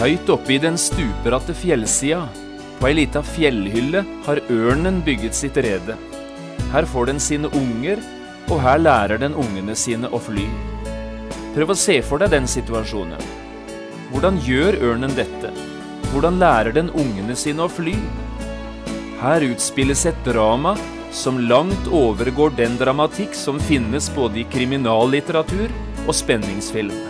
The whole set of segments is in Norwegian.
Høyt oppe i den stupbratte fjellsida, på ei lita fjellhylle, har ørnen bygget sitt rede. Her får den sine unger, og her lærer den ungene sine å fly. Prøv å se for deg den situasjonen. Hvordan gjør ørnen dette? Hvordan lærer den ungene sine å fly? Her utspilles et drama som langt overgår den dramatikk som finnes både i kriminallitteratur og spenningsfilm.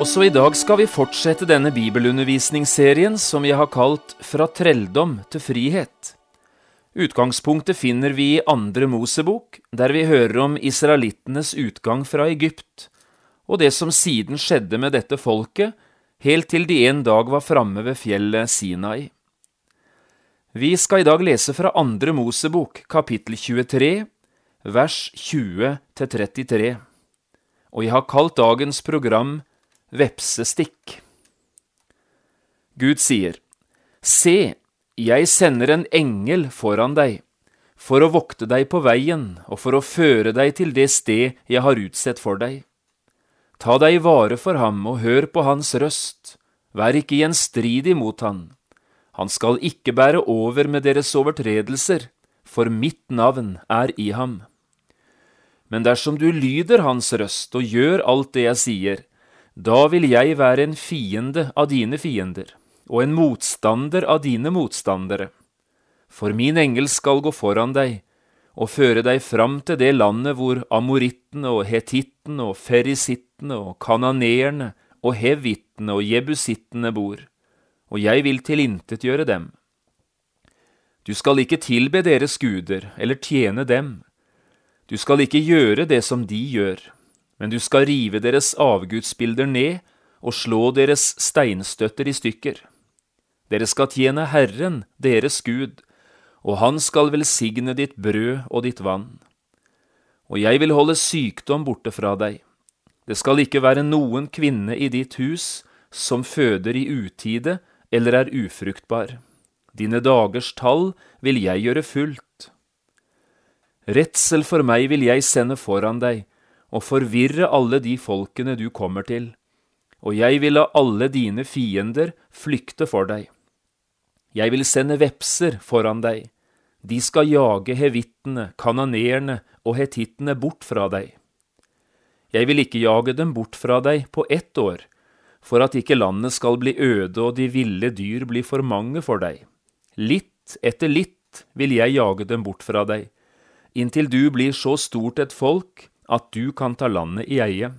Også i dag skal vi fortsette denne bibelundervisningsserien som jeg har kalt Fra trelldom til frihet. Utgangspunktet finner vi i Andre Mosebok, der vi hører om israelittenes utgang fra Egypt, og det som siden skjedde med dette folket, helt til de en dag var framme ved fjellet Sinai. Vi skal i dag lese fra Andre Mosebok, kapittel 23, vers 20 33, og jeg har kalt dagens program vepsestikk. Gud sier, Se, jeg sender en engel foran deg, for å vokte deg på veien og for å føre deg til det sted jeg har utsett for deg. Ta deg vare for ham og hør på hans røst, vær ikke gjenstridig mot han. Han skal ikke bære over med deres overtredelser, for mitt navn er i ham. Men dersom du lyder hans røst og gjør alt det jeg sier, da vil jeg være en fiende av dine fiender og en motstander av dine motstandere. For min engel skal gå foran deg og føre deg fram til det landet hvor amorittene og hetittene og ferisittene og kananeerne og hevittene og jebusittene bor, og jeg vil tilintetgjøre dem. Du skal ikke tilbe deres guder eller tjene dem. Du skal ikke gjøre det som de gjør men du skal rive deres avgudsbilder ned og slå deres steinstøtter i stykker. Dere skal tjene Herren, deres Gud, og Han skal velsigne ditt brød og ditt vann. Og jeg vil holde sykdom borte fra deg. Det skal ikke være noen kvinne i ditt hus som føder i utide eller er ufruktbar. Dine dagers tall vil jeg gjøre fullt. Redsel for meg vil jeg sende foran deg, og forvirre alle de folkene du kommer til, og jeg vil la alle dine fiender flykte for deg. Jeg vil sende vepser foran deg, de skal jage hevittene, kananeerne og hetittene bort fra deg. Jeg vil ikke jage dem bort fra deg på ett år, for at ikke landet skal bli øde og de ville dyr bli for mange for deg. Litt etter litt vil jeg jage dem bort fra deg, inntil du blir så stort et folk at du kan ta landet i eie.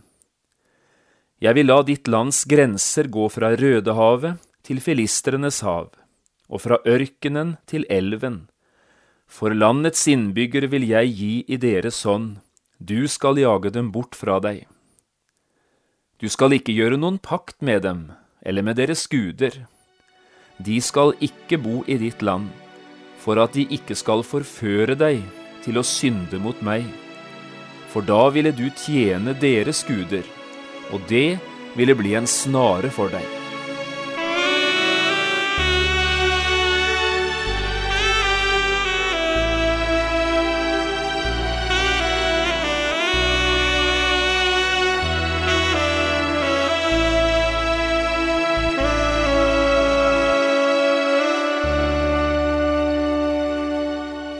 Jeg vil la ditt lands grenser gå fra Rødehavet til Filistrenes hav, og fra ørkenen til elven. For landets innbyggere vil jeg gi i deres hånd, du skal jage dem bort fra deg. Du skal ikke gjøre noen pakt med dem, eller med deres guder. De skal ikke bo i ditt land, for at de ikke skal forføre deg til å synde mot meg for da ville du tjene deres guder, og det ville bli en snare for deg.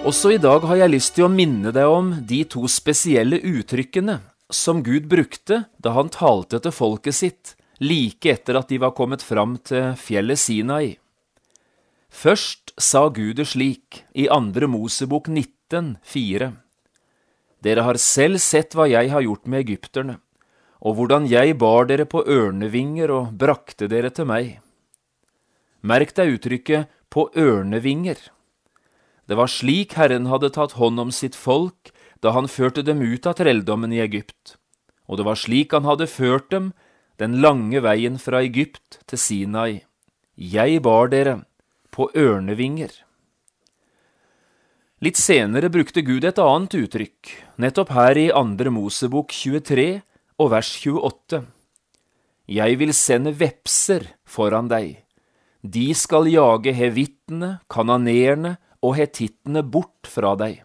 Også i dag har jeg lyst til å minne deg om de to spesielle uttrykkene som Gud brukte da han talte til folket sitt like etter at de var kommet fram til fjellet Sinai. Først sa Gud det slik i andre Mosebok 19, 4. Dere har selv sett hva jeg har gjort med egypterne, og hvordan jeg bar dere på ørnevinger og brakte dere til meg. Merk deg uttrykket på ørnevinger. Det var slik Herren hadde tatt hånd om sitt folk da han førte dem ut av trelldommen i Egypt, og det var slik han hadde ført dem den lange veien fra Egypt til Sinai. Jeg bar dere på ørnevinger. Litt senere brukte Gud et annet uttrykk, nettopp her i Andre Mosebok 23 og vers 28. Jeg vil sende vepser foran deg. De skal jage hevittene, kananeerne og hetittene bort fra deg.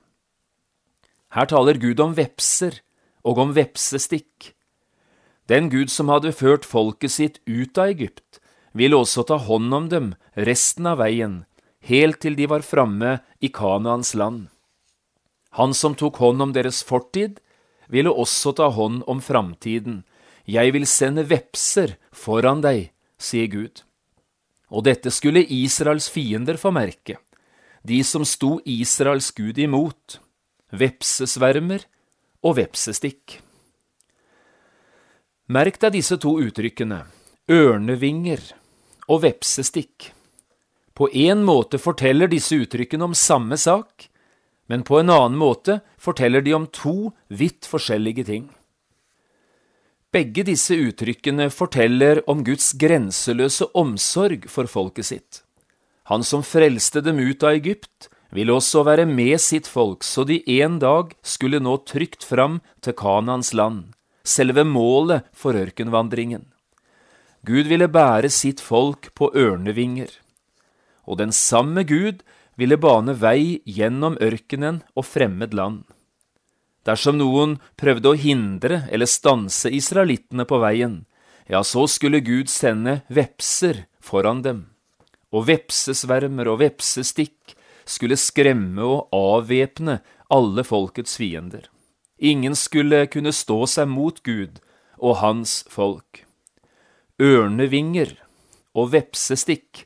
Her taler Gud om vepser og om vepsestikk. Den Gud som hadde ført folket sitt ut av Egypt, ville også ta hånd om dem resten av veien, helt til de var framme i Kanaans land. Han som tok hånd om deres fortid, ville også ta hånd om framtiden. Jeg vil sende vepser foran deg, sier Gud. Og dette skulle Israels fiender få merke, de som sto Israels Gud imot, vepsesvermer og vepsestikk. Merk deg disse to uttrykkene, ørnevinger og vepsestikk. På én måte forteller disse uttrykkene om samme sak, men på en annen måte forteller de om to vidt forskjellige ting. Begge disse uttrykkene forteller om Guds grenseløse omsorg for folket sitt. Han som frelste dem ut av Egypt, ville også være med sitt folk så de en dag skulle nå trygt fram til Kanans land, selve målet for ørkenvandringen. Gud ville bære sitt folk på ørnevinger. Og den samme Gud ville bane vei gjennom ørkenen og fremmed land. Dersom noen prøvde å hindre eller stanse israelittene på veien, ja, så skulle Gud sende vepser foran dem, og vepsesvermer og vepsestikk skulle skremme og avvæpne alle folkets fiender. Ingen skulle kunne stå seg mot Gud og hans folk. Ørnevinger og vepsestikk,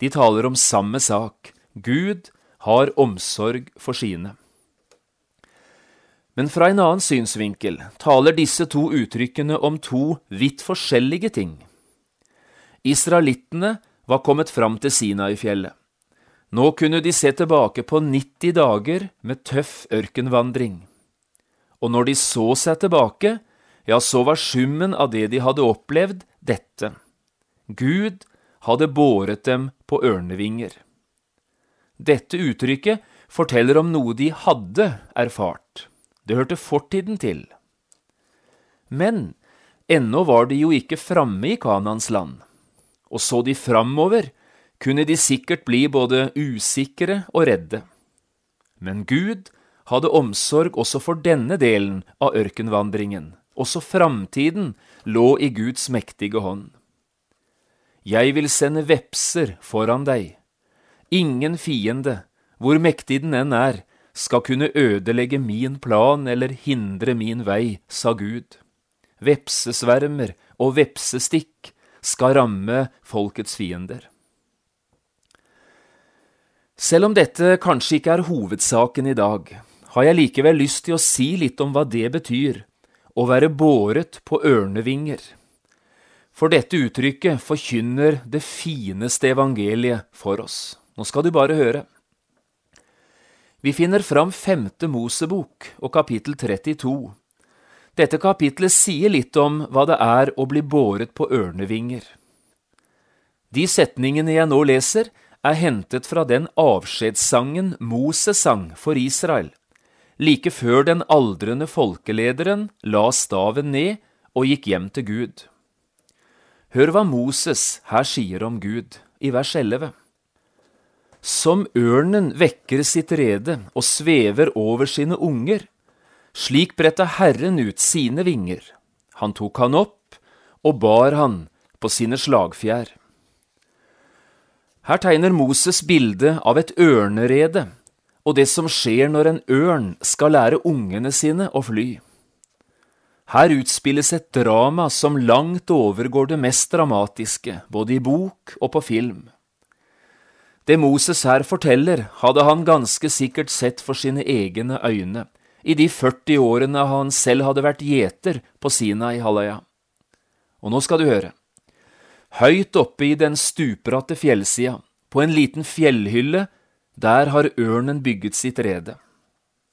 de taler om samme sak, Gud har omsorg for sine. Men fra en annen synsvinkel taler disse to uttrykkene om to vidt forskjellige ting. Israelittene var kommet fram til Sinai-fjellet. Nå kunne de se tilbake på 90 dager med tøff ørkenvandring. Og når de så seg tilbake, ja, så var summen av det de hadde opplevd, dette. Gud hadde båret dem på ørnevinger. Dette uttrykket forteller om noe de hadde erfart. Det hørte fortiden til. Men ennå var de jo ikke framme i Kanans land, og så de framover, kunne de sikkert bli både usikre og redde. Men Gud hadde omsorg også for denne delen av ørkenvandringen, også framtiden lå i Guds mektige hånd. Jeg vil sende vepser foran deg, Ingen fiende, hvor mektig den enn er, skal kunne ødelegge min plan eller hindre min vei, sa Gud. Vepsesvermer og vepsestikk skal ramme folkets fiender. Selv om dette kanskje ikke er hovedsaken i dag, har jeg likevel lyst til å si litt om hva det betyr å være båret på ørnevinger. For dette uttrykket forkynner det fineste evangeliet for oss. Nå skal du bare høre. Vi finner fram femte Mosebok og kapittel 32. Dette kapitlet sier litt om hva det er å bli båret på ørnevinger. De setningene jeg nå leser, er hentet fra den avskjedssangen Moses sang for Israel, like før den aldrende folkelederen la staven ned og gikk hjem til Gud. Hør hva Moses her sier om Gud, i vers 11. Som ørnen vekker sitt rede og svever over sine unger, slik bredte Herren ut sine vinger. Han tok han opp og bar han på sine slagfjær. Her tegner Moses bildet av et ørnerede og det som skjer når en ørn skal lære ungene sine å fly. Her utspilles et drama som langt overgår det mest dramatiske, både i bok og på film. Det Moses her forteller, hadde han ganske sikkert sett for sine egne øyne, i de 40 årene han selv hadde vært gjeter på Sinai-halvøya. Og nå skal du høre. Høyt oppe i den stupbratte fjellsida, på en liten fjellhylle, der har ørnen bygget sitt rede.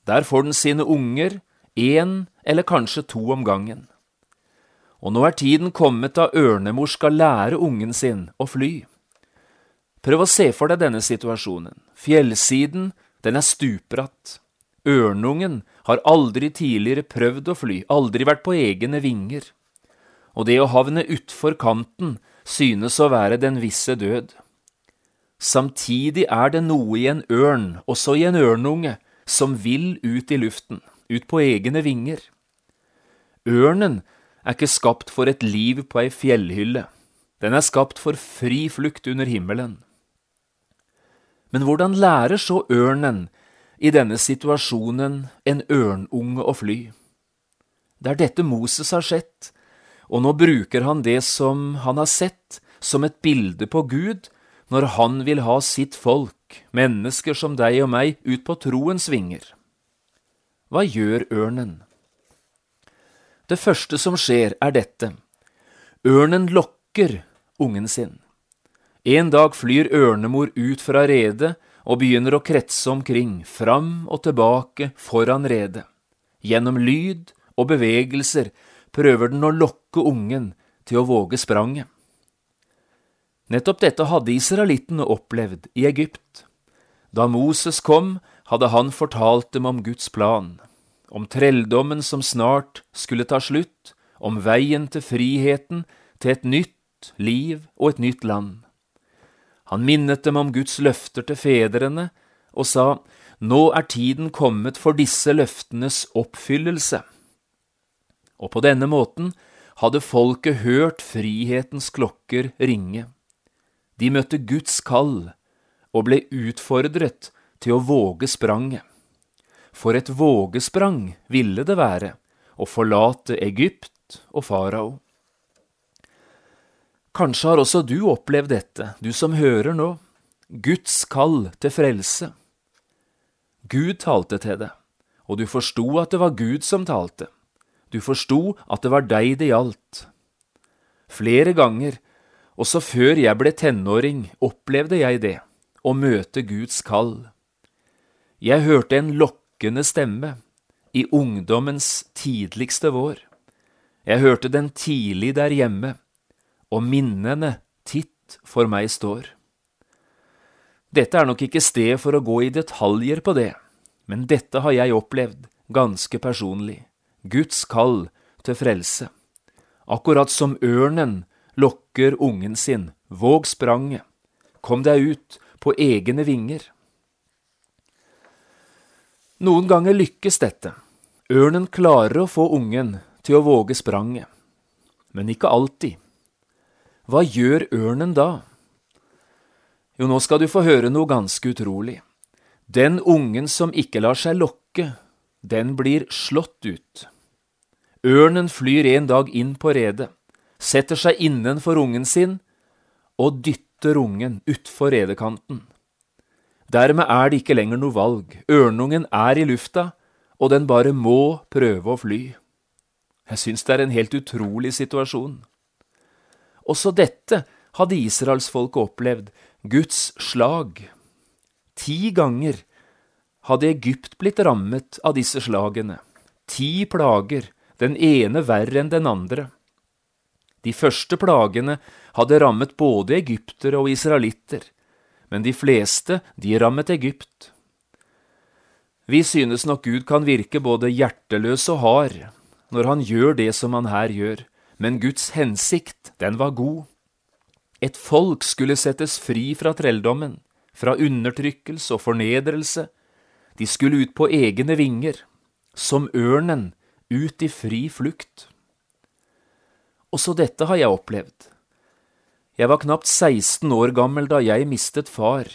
Der får den sine unger, én eller kanskje to om gangen. Og nå er tiden kommet da ørnemor skal lære ungen sin å fly. Prøv å se for deg denne situasjonen. Fjellsiden, den er stupbratt. Ørnungen har aldri tidligere prøvd å fly, aldri vært på egne vinger. Og det å havne utfor kanten synes å være den visse død. Samtidig er det noe i en ørn, også i en ørnunge, som vil ut i luften, ut på egne vinger. Ørnen er ikke skapt for et liv på ei fjellhylle, den er skapt for fri flukt under himmelen. Men hvordan lærer så ørnen i denne situasjonen en ørnunge å fly? Det er dette Moses har sett, og nå bruker han det som han har sett, som et bilde på Gud, når han vil ha sitt folk, mennesker som deg og meg, ut på troens vinger. Hva gjør ørnen? Det første som skjer, er dette. Ørnen lokker ungen sin. En dag flyr ørnemor ut fra redet og begynner å kretse omkring, fram og tilbake foran redet. Gjennom lyd og bevegelser prøver den å lokke ungen til å våge spranget. Nettopp dette hadde israelittene opplevd i Egypt. Da Moses kom, hadde han fortalt dem om Guds plan, om trelldommen som snart skulle ta slutt, om veien til friheten, til et nytt liv og et nytt land. Han minnet dem om Guds løfter til fedrene og sa, Nå er tiden kommet for disse løftenes oppfyllelse. Og på denne måten hadde folket hørt frihetens klokker ringe. De møtte Guds kall og ble utfordret til å våge spranget. For et vågesprang ville det være å forlate Egypt og farao. Kanskje har også du opplevd dette, du som hører nå, Guds kall til frelse. Gud talte til deg, og du forsto at det var Gud som talte. Du forsto at det var deg det gjaldt. Flere ganger også før jeg ble tenåring, opplevde jeg det, å møte Guds kall. Jeg hørte en lokkende stemme i ungdommens tidligste vår. Jeg hørte den tidlig der hjemme, og minnene titt for meg står. Dette er nok ikke sted for å gå i detaljer på det, men dette har jeg opplevd ganske personlig. Guds kall til frelse. Akkurat som ørnen lokker ungen sin, våg spranget, kom deg ut på egne vinger. Noen ganger lykkes dette, ørnen klarer å få ungen til å våge spranget, men ikke alltid. Hva gjør ørnen da? Jo, nå skal du få høre noe ganske utrolig. Den ungen som ikke lar seg lokke, den blir slått ut. Ørnen flyr en dag inn på redet setter seg innenfor ungen sin og dytter ungen utfor redekanten. Dermed er det ikke lenger noe valg, ørnungen er i lufta, og den bare må prøve å fly. Jeg syns det er en helt utrolig situasjon. Også dette hadde israelsfolket opplevd, Guds slag. Ti ganger hadde Egypt blitt rammet av disse slagene. Ti plager, den ene verre enn den andre. De første plagene hadde rammet både egyptere og israelitter, men de fleste, de rammet Egypt. Vi synes nok Gud kan virke både hjerteløs og hard når han gjør det som han her gjør, men Guds hensikt, den var god. Et folk skulle settes fri fra trelldommen, fra undertrykkelse og fornedrelse. De skulle ut på egne vinger, som ørnen, ut i fri flukt. Også dette har jeg opplevd. Jeg var knapt 16 år gammel da jeg mistet far.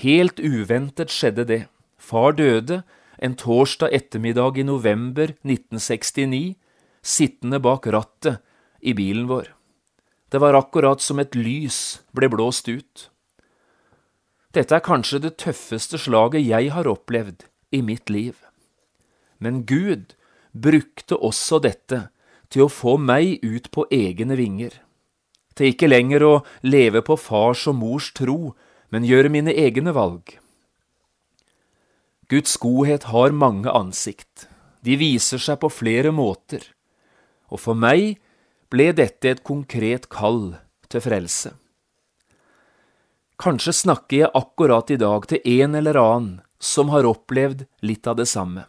Helt uventet skjedde det. Far døde en torsdag ettermiddag i november 1969, sittende bak rattet i bilen vår. Det var akkurat som et lys ble blåst ut. Dette er kanskje det tøffeste slaget jeg har opplevd i mitt liv. Men Gud brukte også dette til å få meg ut på egne vinger, til ikke lenger å leve på fars og mors tro, men gjøre mine egne valg. Guds godhet har mange ansikt, de viser seg på flere måter, og for meg ble dette et konkret kall til frelse. Kanskje snakker jeg akkurat i dag til en eller annen som har opplevd litt av det samme.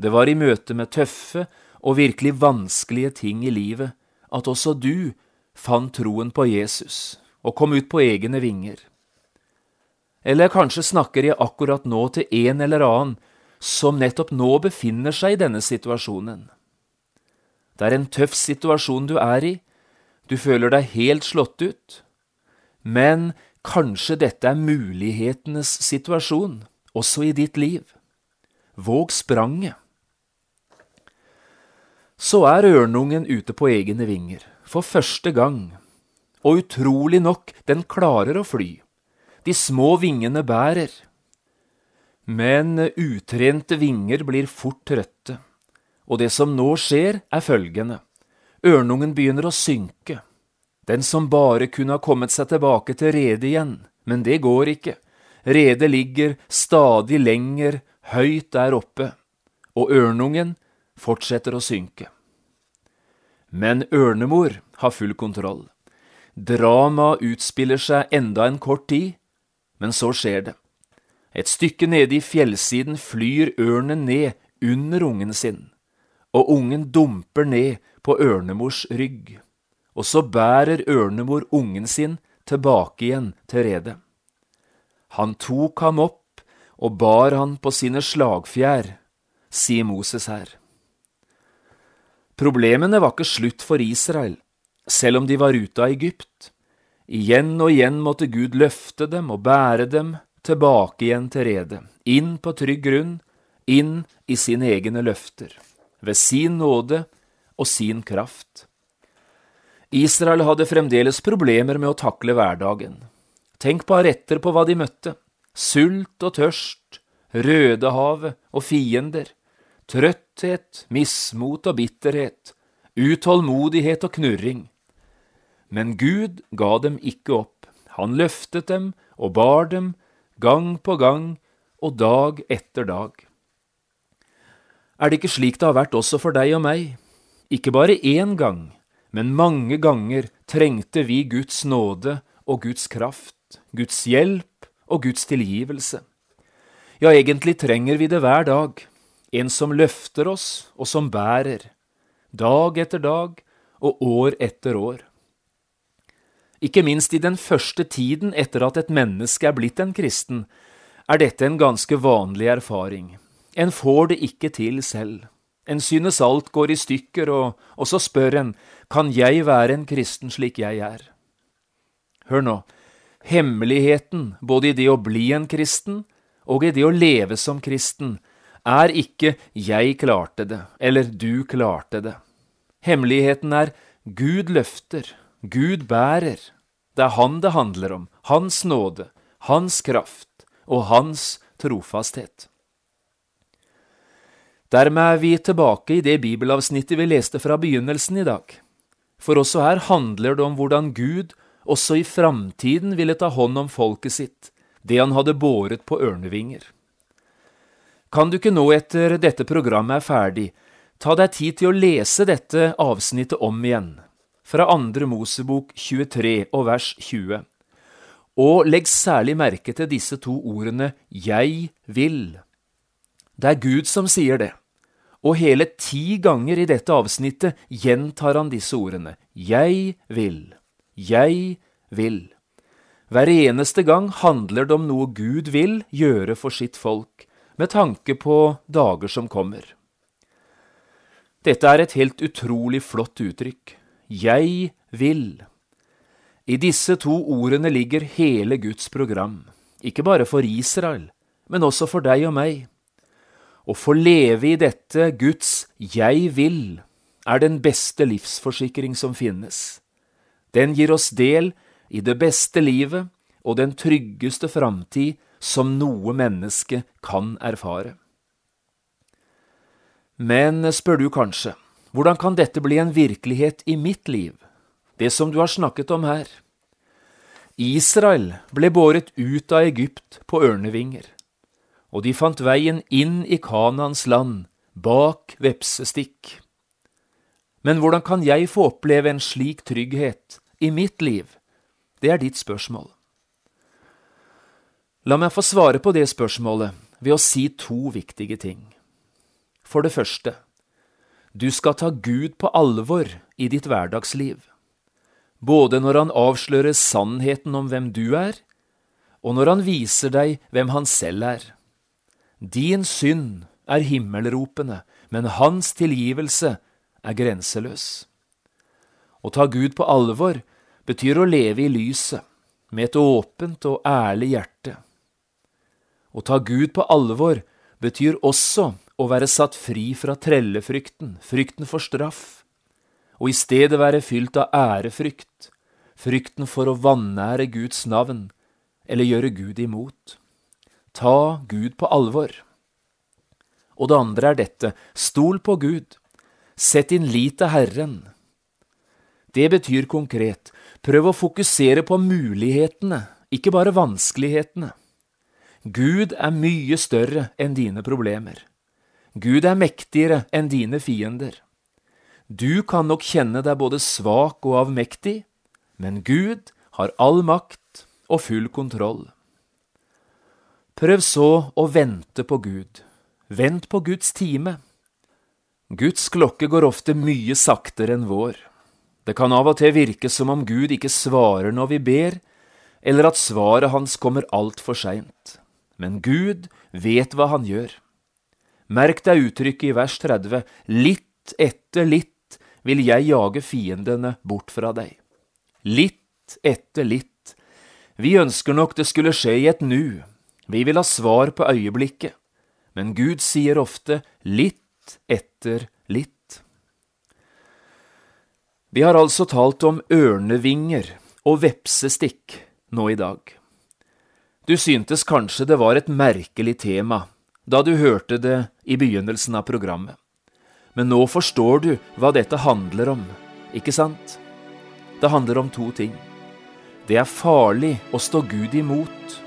Det var i møte med tøffe og virkelig vanskelige ting i livet at også du fant troen på Jesus og kom ut på egne vinger. Eller kanskje snakker jeg akkurat nå til en eller annen som nettopp nå befinner seg i denne situasjonen. Det er en tøff situasjon du er i, du føler deg helt slått ut, men kanskje dette er mulighetenes situasjon, også i ditt liv. Våg spranget. Så er ørnungen ute på egne vinger, for første gang, og utrolig nok, den klarer å fly. De små vingene bærer. Men utrente vinger blir fort trøtte, og det som nå skjer, er følgende. Ørnungen begynner å synke. Den som bare kunne ha kommet seg tilbake til redet igjen, men det går ikke. Redet ligger stadig lenger høyt der oppe, og ørnungen fortsetter å synke. Men ørnemor har full kontroll. Dramaet utspiller seg enda en kort tid, men så skjer det. Et stykke nede i fjellsiden flyr ørnen ned under ungen sin, og ungen dumper ned på ørnemors rygg, og så bærer ørnemor ungen sin tilbake igjen til redet. Han tok ham opp og bar han på sine slagfjær, sier Moses her. Problemene var ikke slutt for Israel, selv om de var ute av Egypt. Igjen og igjen måtte Gud løfte dem og bære dem tilbake igjen til redet, inn på trygg grunn, inn i sine egne løfter, ved sin nåde og sin kraft. Israel hadde fremdeles problemer med å takle hverdagen. Tenk bare etter på hva de møtte. Sult og tørst, Rødehavet og fiender trøtthet, mismot og bitterhet, utålmodighet og knurring. Men Gud ga dem ikke opp, han løftet dem og bar dem, gang på gang og dag etter dag. Er det ikke slik det har vært også for deg og meg? Ikke bare én gang, men mange ganger trengte vi Guds nåde og Guds kraft, Guds hjelp og Guds tilgivelse. Ja, egentlig trenger vi det hver dag, en som løfter oss og som bærer, dag etter dag og år etter år. Ikke minst i den første tiden etter at et menneske er blitt en kristen, er dette en ganske vanlig erfaring. En får det ikke til selv. En synes alt går i stykker, og, og så spør en, kan jeg være en kristen slik jeg er? Hør nå, hemmeligheten både i det å bli en kristen og i det å leve som kristen er ikke 'jeg klarte det' eller 'du klarte det'. Hemmeligheten er Gud løfter, Gud bærer. Det er Han det handler om, Hans nåde, Hans kraft og Hans trofasthet. Dermed er vi tilbake i det bibelavsnittet vi leste fra begynnelsen i dag. For også her handler det om hvordan Gud også i framtiden ville ta hånd om folket sitt, det han hadde båret på ørnevinger. Kan du ikke nå etter dette programmet er ferdig, ta deg tid til å lese dette avsnittet om igjen, fra andre Mosebok 23 og vers 20. Og legg særlig merke til disse to ordene Jeg vil. Det er Gud som sier det, og hele ti ganger i dette avsnittet gjentar han disse ordene Jeg vil, jeg vil. Hver eneste gang handler det om noe Gud vil gjøre for sitt folk, med tanke på dager som kommer. Dette er et helt utrolig flott uttrykk. Jeg vil. I disse to ordene ligger hele Guds program, ikke bare for Israel, men også for deg og meg. Å få leve i dette Guds jeg vil er den beste livsforsikring som finnes. Den gir oss del i det beste livet og den tryggeste framtid som noe menneske kan erfare. Men spør du kanskje, hvordan kan dette bli en virkelighet i mitt liv, det som du har snakket om her? Israel ble båret ut av Egypt på ørnevinger, og de fant veien inn i Kanans land bak vepsestikk. Men hvordan kan jeg få oppleve en slik trygghet i mitt liv? Det er ditt spørsmål. La meg få svare på det spørsmålet ved å si to viktige ting. For det første, du skal ta Gud på alvor i ditt hverdagsliv, både når han avslører sannheten om hvem du er, og når han viser deg hvem han selv er. Din synd er himmelropende, men hans tilgivelse er grenseløs. Å ta Gud på alvor betyr å leve i lyset, med et åpent og ærlig hjerte. Å ta Gud på alvor betyr også å være satt fri fra trellefrykten, frykten for straff, og i stedet være fylt av ærefrykt, frykten for å vanære Guds navn eller gjøre Gud imot. Ta Gud på alvor. Og det andre er dette, stol på Gud, sett din lit til Herren. Det betyr konkret, prøv å fokusere på mulighetene, ikke bare vanskelighetene. Gud er mye større enn dine problemer. Gud er mektigere enn dine fiender. Du kan nok kjenne deg både svak og avmektig, men Gud har all makt og full kontroll. Prøv så å vente på Gud. Vent på Guds time. Guds klokke går ofte mye saktere enn vår. Det kan av og til virke som om Gud ikke svarer når vi ber, eller at svaret hans kommer altfor seint men Gud vet hva han gjør. Merk deg uttrykket i vers 30, litt etter litt vil jeg jage fiendene bort fra deg. Litt etter litt. Vi ønsker nok det skulle skje i et nu, vi vil ha svar på øyeblikket, men Gud sier ofte litt etter litt. Vi har altså talt om ørnevinger og vepsestikk nå i dag. Du syntes kanskje det var et merkelig tema da du hørte det i begynnelsen av programmet. Men nå forstår du hva dette handler om, ikke sant? Det handler om to ting. Det er farlig å stå Gud imot.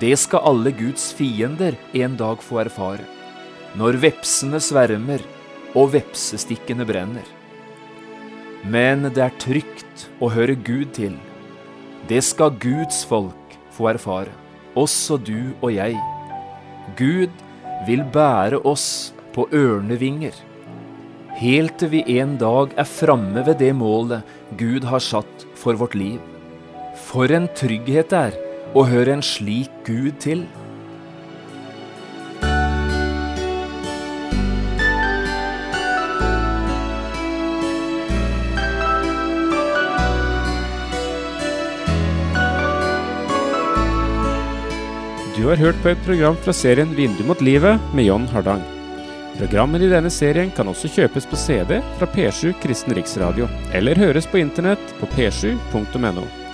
Det skal alle Guds fiender en dag få erfare. Når vepsene svermer og vepsestikkene brenner. Men det er trygt å høre Gud til. Det skal Guds folk få erfare også du og jeg. Gud vil bære oss på ørnevinger, helt til vi en dag er framme ved det målet Gud har satt for vårt liv. For en trygghet det er å høre en slik Gud til. Du har hørt på et program fra serien Vindu mot livet med John Hardang. Programmene i denne serien kan også kjøpes på CD fra P7 Kristen Riksradio, eller høres på internett på p7.no.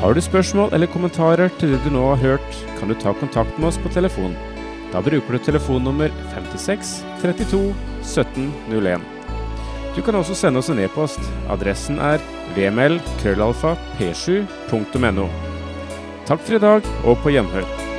Har du spørsmål eller kommentarer til det du nå har hørt, kan du ta kontakt med oss på telefon. Da bruker du telefonnummer 56 32 17 01. Du kan også sende oss en e-post. Adressen er vml.krøllalfa.p7.no. Takk for i dag, og på gjenhør.